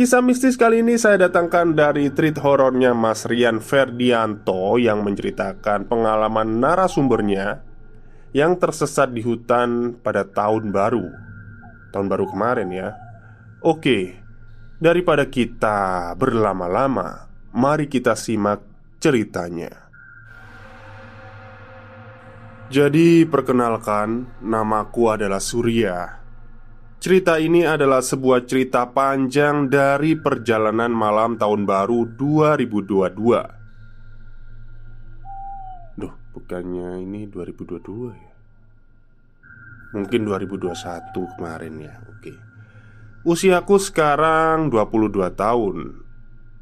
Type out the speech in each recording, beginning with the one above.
Kisah mistis kali ini saya datangkan dari treat horornya Mas Rian Ferdianto yang menceritakan pengalaman narasumbernya yang tersesat di hutan pada tahun baru. Tahun baru kemarin ya. Oke, daripada kita berlama-lama, mari kita simak ceritanya. Jadi, perkenalkan, namaku adalah Surya. Cerita ini adalah sebuah cerita panjang dari perjalanan malam tahun baru 2022 Duh, bukannya ini 2022 ya? Mungkin 2021 kemarin ya, oke. Usiaku sekarang 22 tahun.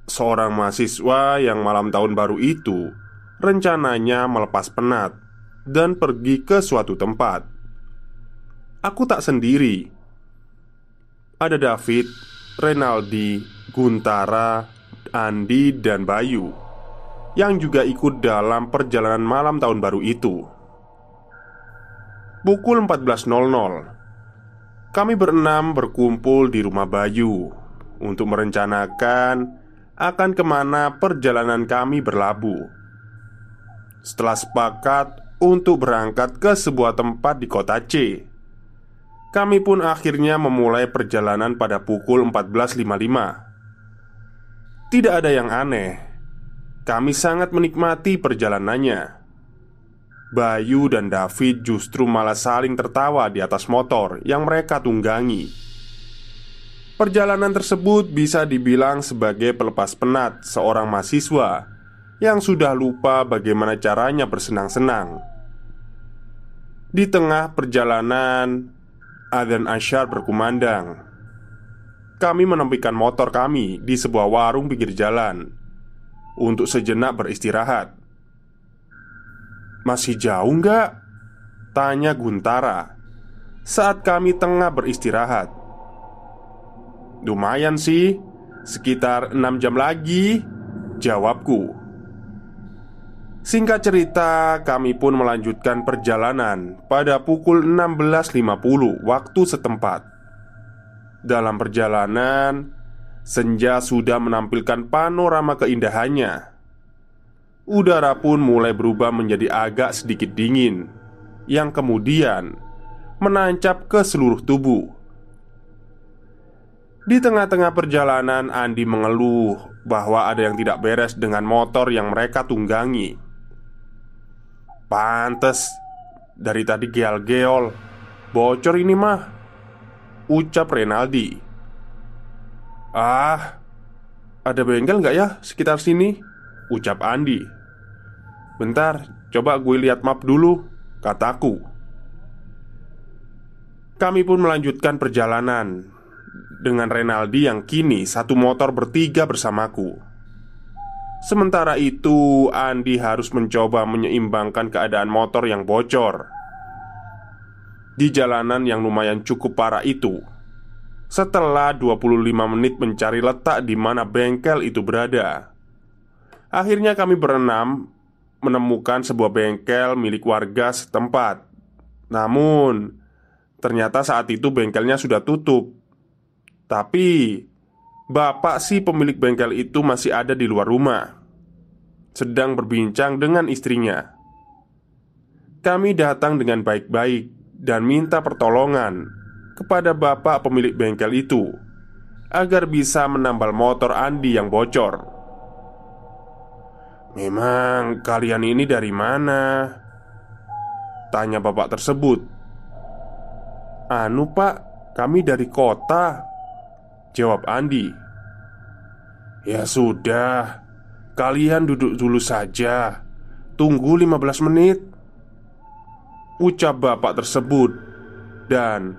Seorang mahasiswa yang malam tahun baru itu Rencananya melepas penat Dan pergi ke suatu tempat. Aku tak sendiri ada David, Renaldi, Guntara, Andi, dan Bayu yang juga ikut dalam perjalanan malam tahun baru itu. Pukul 14.00 Kami berenam berkumpul di rumah Bayu Untuk merencanakan akan ke mana perjalanan kami berlabuh Setelah sepakat untuk berangkat ke sebuah tempat di kota C kami pun akhirnya memulai perjalanan pada pukul 14.55 Tidak ada yang aneh. Kami sangat menikmati perjalanannya. Bayu dan David justru malah saling tertawa di atas motor yang mereka tunggangi. Perjalanan tersebut bisa dibilang sebagai pelepas penat seorang mahasiswa yang sudah lupa bagaimana caranya bersenang-senang. Di tengah perjalanan, Adzan Asyar berkumandang. Kami menempikan motor kami di sebuah warung pinggir jalan Untuk sejenak beristirahat. Masih jauh nggak? Tanya Guntara Saat kami tengah beristirahat. Lumayan sih Sekitar 6 jam lagi Jawabku Singkat cerita, kami pun melanjutkan perjalanan pada pukul 16.50 waktu setempat. Dalam perjalanan, senja sudah menampilkan panorama keindahannya. Udara pun mulai berubah menjadi agak sedikit dingin, yang kemudian menancap ke seluruh tubuh. Di tengah-tengah perjalanan, Andi mengeluh bahwa ada yang tidak beres dengan motor yang mereka tunggangi. Pantes. Dari tadi geol-geol Bocor ini mah. Ucap Renaldi. Ah Ada bengkel nggak ya sekitar sini? Ucap Andi. Bentar, coba gue lihat map dulu Kataku. Kami pun melanjutkan perjalanan Dengan Renaldi yang kini satu motor bertiga bersamaku Sementara itu, Andi harus mencoba menyeimbangkan keadaan motor yang bocor. Di jalanan yang lumayan cukup parah itu Setelah 25 menit mencari letak di mana bengkel itu berada Akhirnya kami berenam menemukan sebuah bengkel milik warga setempat Namun Ternyata saat itu bengkelnya sudah tutup Tapi Bapak si pemilik bengkel itu masih ada di luar rumah Sedang berbincang dengan istrinya. Kami datang dengan baik-baik Dan minta pertolongan Kepada bapak pemilik bengkel itu Agar bisa menambal motor Andi yang bocor. Memang kalian ini dari mana? Tanya bapak tersebut. Anu pak, kami dari kota Jawab Andi. Ya sudah Kalian duduk dulu saja. Tunggu 15 menit. Ucap bapak tersebut. Dan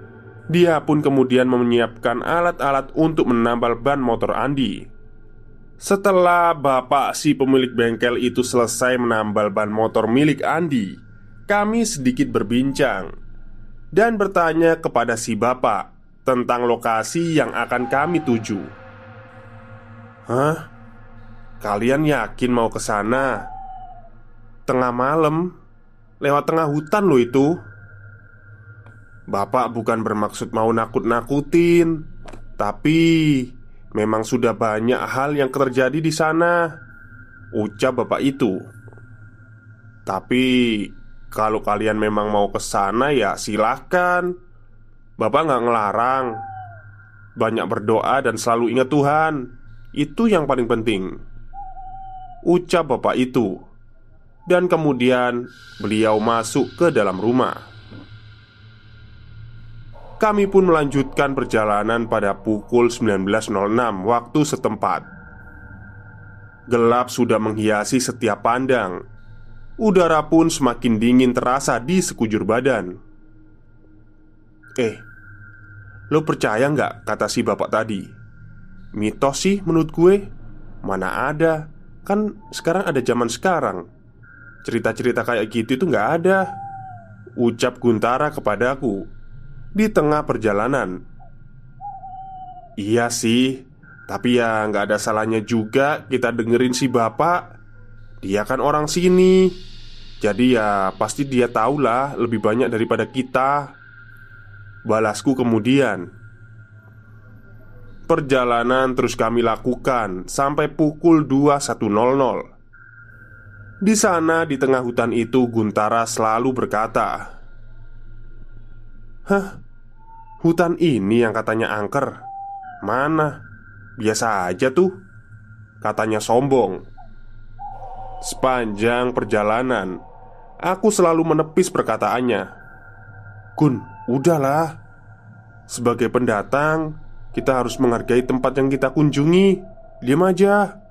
Dia pun kemudian menyiapkan alat-alat untuk menambal ban motor Andi. Setelah bapak si pemilik bengkel itu selesai menambal ban motor milik Andi Kami sedikit berbincang dan bertanya kepada si bapak tentang lokasi yang akan kami tuju. "Hah? Kalian yakin mau ke sana? Tengah malam, lewat tengah hutan loh itu." Bapak bukan bermaksud mau nakut-nakutin, tapi memang sudah banyak hal yang terjadi di sana. Ucap bapak itu. Tapi kalau kalian memang mau ke sana ya silahkan Bapak nggak ngelarang. Banyak berdoa dan selalu ingat Tuhan. Itu yang paling penting. Ucap bapak itu. Dan kemudian beliau masuk ke dalam rumah. Kami pun melanjutkan perjalanan pada pukul 19.06 waktu setempat. Gelap sudah menghiasi setiap pandang. Udara pun semakin dingin terasa di sekujur badan. Eh, lo percaya nggak kata si bapak tadi? Mitos sih menurut gue. Mana ada. Kan sekarang ada zaman sekarang. Cerita-cerita kayak gitu itu nggak ada. Ucap Guntara kepadaku Di tengah perjalanan. Iya sih Tapi ya nggak ada salahnya juga kita dengerin si bapak. Dia kan orang sini. Jadi ya pasti dia tahulah lebih banyak daripada kita Balasku kemudian Perjalanan terus kami lakukan sampai pukul 21.00 Di sana di tengah hutan itu Guntara selalu berkata Hah? Hutan ini yang katanya angker Mana? Biasa aja tuh Katanya sombong Sepanjang perjalanan Aku selalu menepis perkataannya Gun, udahlah. Sebagai pendatang Kita harus menghargai tempat yang kita kunjungi. Diam aja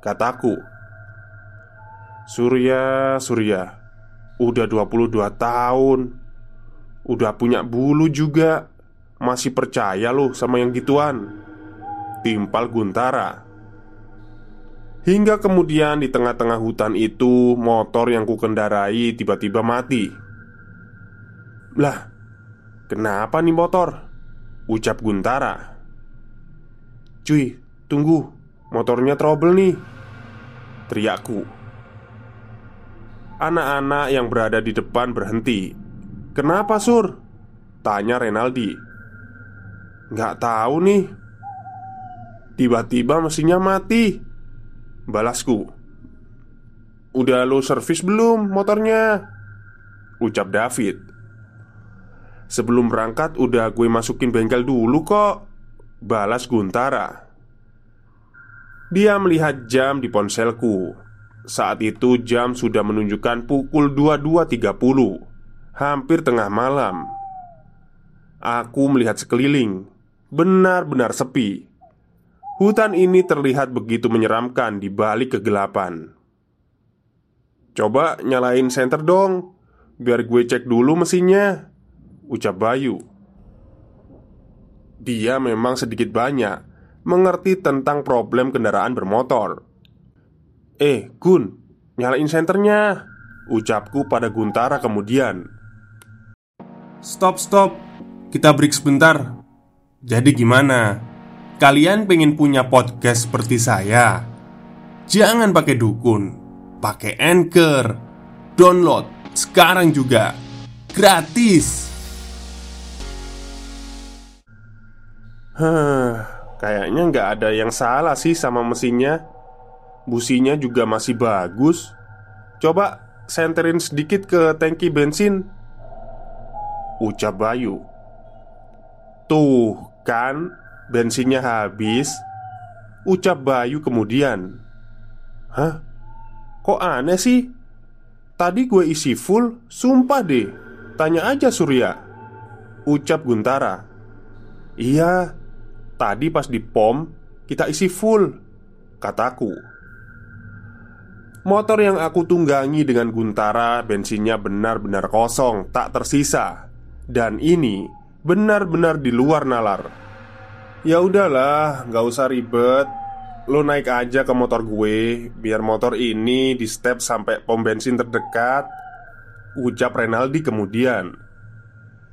Kataku. Surya, Surya. Udah 22 tahun. Udah punya bulu juga. Masih percaya loh sama yang gituan? Timpal Guntara. Hingga kemudian di tengah-tengah hutan itu Motor yang kukendarai tiba-tiba mati. Lah Kenapa nih motor? Ucap Guntara. Cuy, tunggu. Motornya trouble nih. Teriakku. Anak-anak yang berada di depan berhenti. Kenapa Sur? Tanya Renaldi. Gak tahu nih. Tiba-tiba mesinnya mati. Balasku. Udah lo servis belum motornya? Ucap David Sebelum berangkat udah gue masukin bengkel dulu kok. Balas Guntara. Dia melihat jam di ponselku. Saat itu jam sudah menunjukkan pukul 22.30 Hampir tengah malam. Aku melihat sekeliling Benar-benar sepi. Hutan ini terlihat begitu menyeramkan di balik kegelapan. "Coba nyalain senter dong, biar gue cek dulu mesinnya," ucap Bayu. Dia memang sedikit banyak mengerti tentang problem kendaraan bermotor. "Eh, Gun, nyalain senternya," ucapku pada Guntara kemudian. Stop, stop. Kita break sebentar. Jadi gimana? Kalian pengen punya podcast seperti saya? Jangan pakai dukun, pakai Anchor. Download sekarang juga. Gratis. Kayaknya nggak ada yang salah sih sama mesinnya. Businya juga masih bagus. Coba senterin sedikit ke tangki bensin. Ucap Bayu. Tuh kan, bensinnya habis. Ucap Bayu kemudian. Hah? Kok aneh sih? Tadi gue isi full, sumpah deh. Tanya aja Surya. Ucap Guntara. Iya, tadi pas di pom kita isi full, kataku. Motor yang aku tunggangi dengan Guntara bensinnya benar-benar kosong, tak tersisa. Dan ini benar-benar di luar nalar. Ya udahlah, nggak usah ribet. Lo naik aja ke motor gue Biar motor ini di step sampai pom bensin terdekat Ucap Renaldi kemudian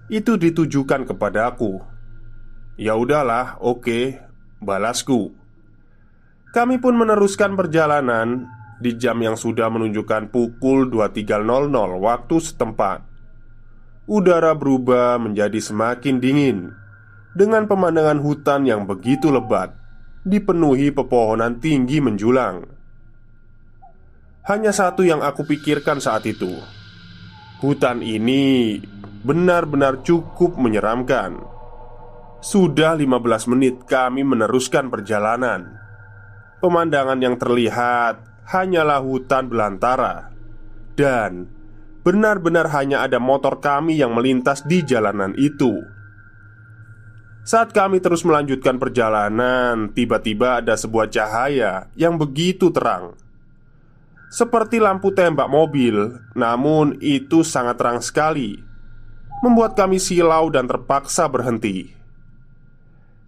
Itu ditujukan kepada aku Ya udahlah, oke Balasku Kami pun meneruskan perjalanan Di jam yang sudah menunjukkan pukul 23.00 waktu setempat Udara berubah menjadi semakin dingin Dengan pemandangan hutan yang begitu lebat dipenuhi pepohonan tinggi menjulang. Hanya satu yang aku pikirkan saat itu, hutan ini benar-benar cukup menyeramkan. Sudah 15 menit kami meneruskan perjalanan. Pemandangan yang terlihat hanyalah hutan belantara dan benar-benar hanya ada motor kami yang melintas di jalanan itu. Saat kami terus melanjutkan perjalanan, tiba-tiba ada sebuah cahaya yang begitu terang, seperti lampu tembak mobil. Namun, itu sangat terang sekali, membuat kami silau dan terpaksa berhenti.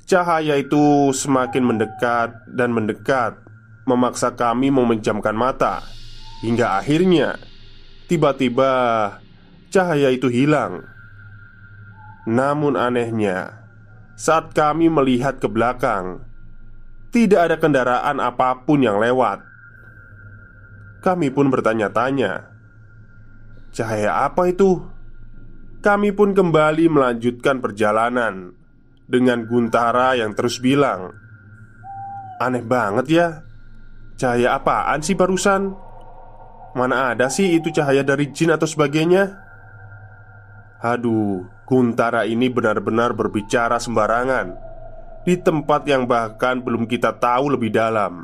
Cahaya itu semakin mendekat dan mendekat, memaksa kami memejamkan mata hingga akhirnya tiba-tiba cahaya itu hilang. Namun, anehnya saat kami melihat ke belakang, tidak ada kendaraan apa pun yang lewat. Kami pun bertanya-tanya, "Cahaya apa itu?" Kami pun kembali melanjutkan perjalanan dengan Guntara yang terus bilang, "Aneh banget ya, cahaya apaan sih barusan? Mana ada sih itu cahaya dari jin atau sebagainya?" Aduh, Guntara ini benar-benar berbicara sembarangan Di tempat yang bahkan belum kita tahu lebih dalam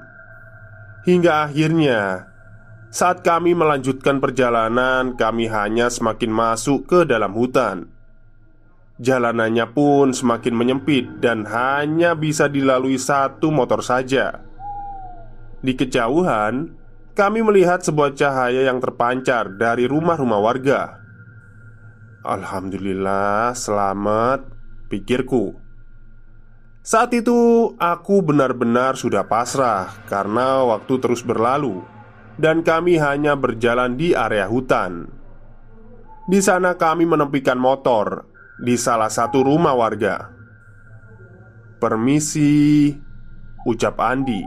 Hingga akhirnya Saat kami melanjutkan perjalanan Kami hanya semakin masuk ke dalam hutan Jalanannya pun semakin menyempit Dan hanya bisa dilalui satu motor saja Di kejauhan Kami melihat sebuah cahaya yang terpancar dari rumah-rumah warga Alhamdulillah, selamat, pikirku. Saat itu aku benar-benar sudah pasrah karena waktu terus berlalu dan kami hanya berjalan di area hutan. Di sana kami menepikan motor di salah satu rumah warga. Permisi, ucap Andi.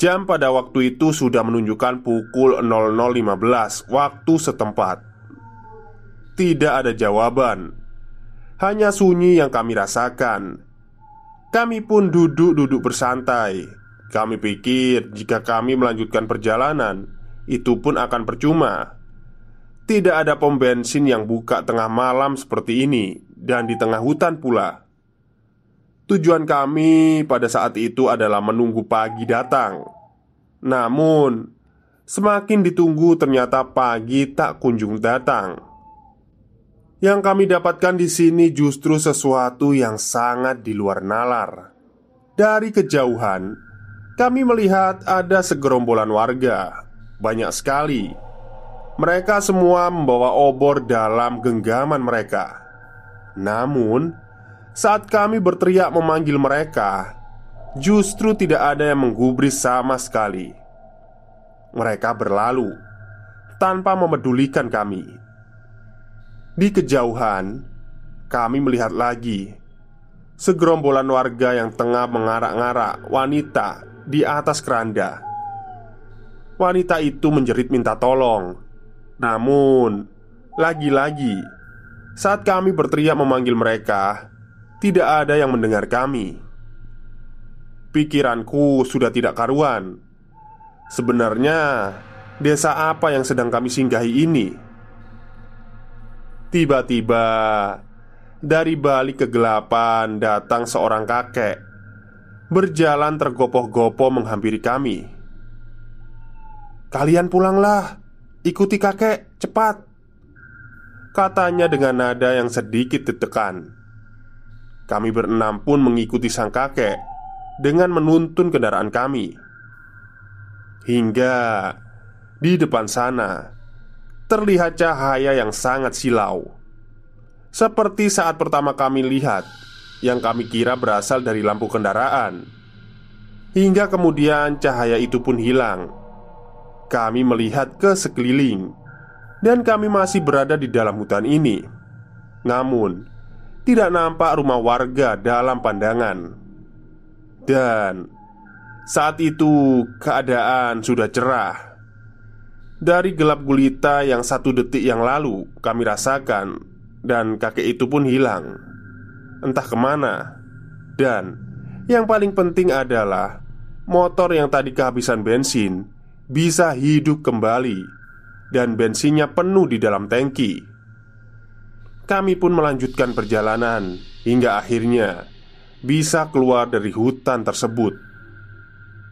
Jam pada waktu itu sudah menunjukkan pukul 00.15 waktu setempat. Tidak ada jawaban Hanya sunyi yang kami rasakan Kami pun duduk-duduk bersantai Kami pikir jika kami melanjutkan perjalanan Itu pun akan percuma Tidak ada pom bensin yang buka tengah malam seperti ini Dan di tengah hutan pula Tujuan kami pada saat itu adalah menunggu pagi datang Namun Semakin ditunggu ternyata pagi tak kunjung datang yang kami dapatkan di sini justru sesuatu yang sangat di luar nalar. Dari kejauhan, kami melihat ada segerombolan warga, banyak sekali. Mereka semua membawa obor dalam genggaman mereka. Namun, saat kami berteriak memanggil mereka, justru tidak ada yang menggubris sama sekali. Mereka berlalu tanpa memedulikan kami. Di kejauhan, kami melihat lagi segerombolan warga yang tengah mengarak-ngarak wanita di atas keranda. Wanita itu menjerit minta tolong. Namun, lagi-lagi saat kami berteriak memanggil mereka, tidak ada yang mendengar kami. Pikiranku sudah tidak karuan. Sebenarnya, desa apa yang sedang kami singgahi ini? Tiba-tiba, dari balik kegelapan datang seorang kakek berjalan tergopoh-gopoh menghampiri kami. "Kalian pulanglah, ikuti kakek, cepat!" Katanya dengan nada yang sedikit ditekan. Kami berenam pun mengikuti sang kakek Dengan menuntun kendaraan kami. Hingga Di depan sana Terlihat cahaya yang sangat silau. Seperti saat pertama kami lihat Yang kami kira berasal dari lampu kendaraan. Hingga kemudian cahaya itu pun hilang Kami melihat ke sekeliling dan kami masih berada di dalam hutan ini. Namun, tidak nampak rumah warga dalam pandangan. Dan saat itu keadaan sudah cerah. Dari gelap gulita yang satu detik yang lalu kami rasakan, dan kakek itu pun hilang. Entah ke mana, dan yang paling penting adalah motor yang tadi kehabisan bensin bisa hidup kembali dan bensinnya penuh di dalam tangki. Kami pun melanjutkan perjalanan hingga akhirnya bisa keluar dari hutan tersebut.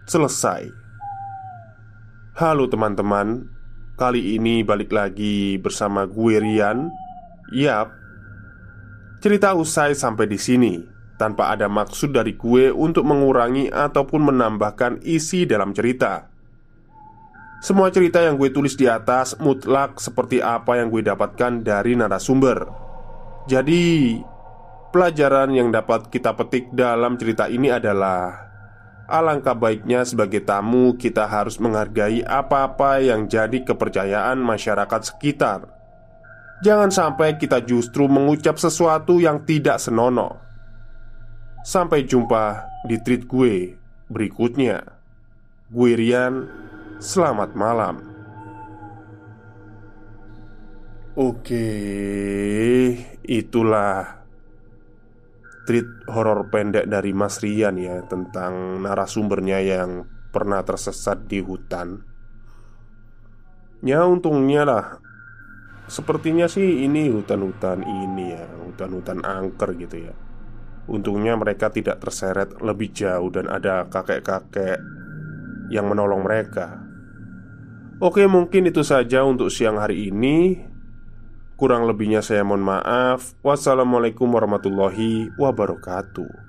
Selesai. Halo teman-teman, kali ini balik lagi bersama gue Rian. Yap, cerita usai sampai di sini tanpa ada maksud dari gue untuk mengurangi ataupun menambahkan isi dalam cerita. Semua cerita yang gue tulis di atas mutlak seperti apa yang gue dapatkan dari narasumber. Jadi, pelajaran yang dapat kita petik dalam cerita ini adalah alangkah baiknya sebagai tamu kita harus menghargai apa-apa yang jadi kepercayaan masyarakat sekitar. Jangan sampai kita justru mengucap sesuatu yang tidak senonoh. Sampai jumpa di treat gue berikutnya. Gue Rian Selamat malam. Oke, itulah treat horor pendek dari Mas Rian ya tentang narasumbernya yang pernah tersesat di hutan. Ya untungnya lah Sepertinya sih ini hutan-hutan ini ya Hutan-hutan angker gitu ya Untungnya mereka tidak terseret lebih jauh Dan ada kakek-kakek yang menolong mereka Oke, mungkin itu saja untuk siang hari ini. Kurang lebihnya saya mohon maaf. Wassalamualaikum warahmatullahi wabarakatuh.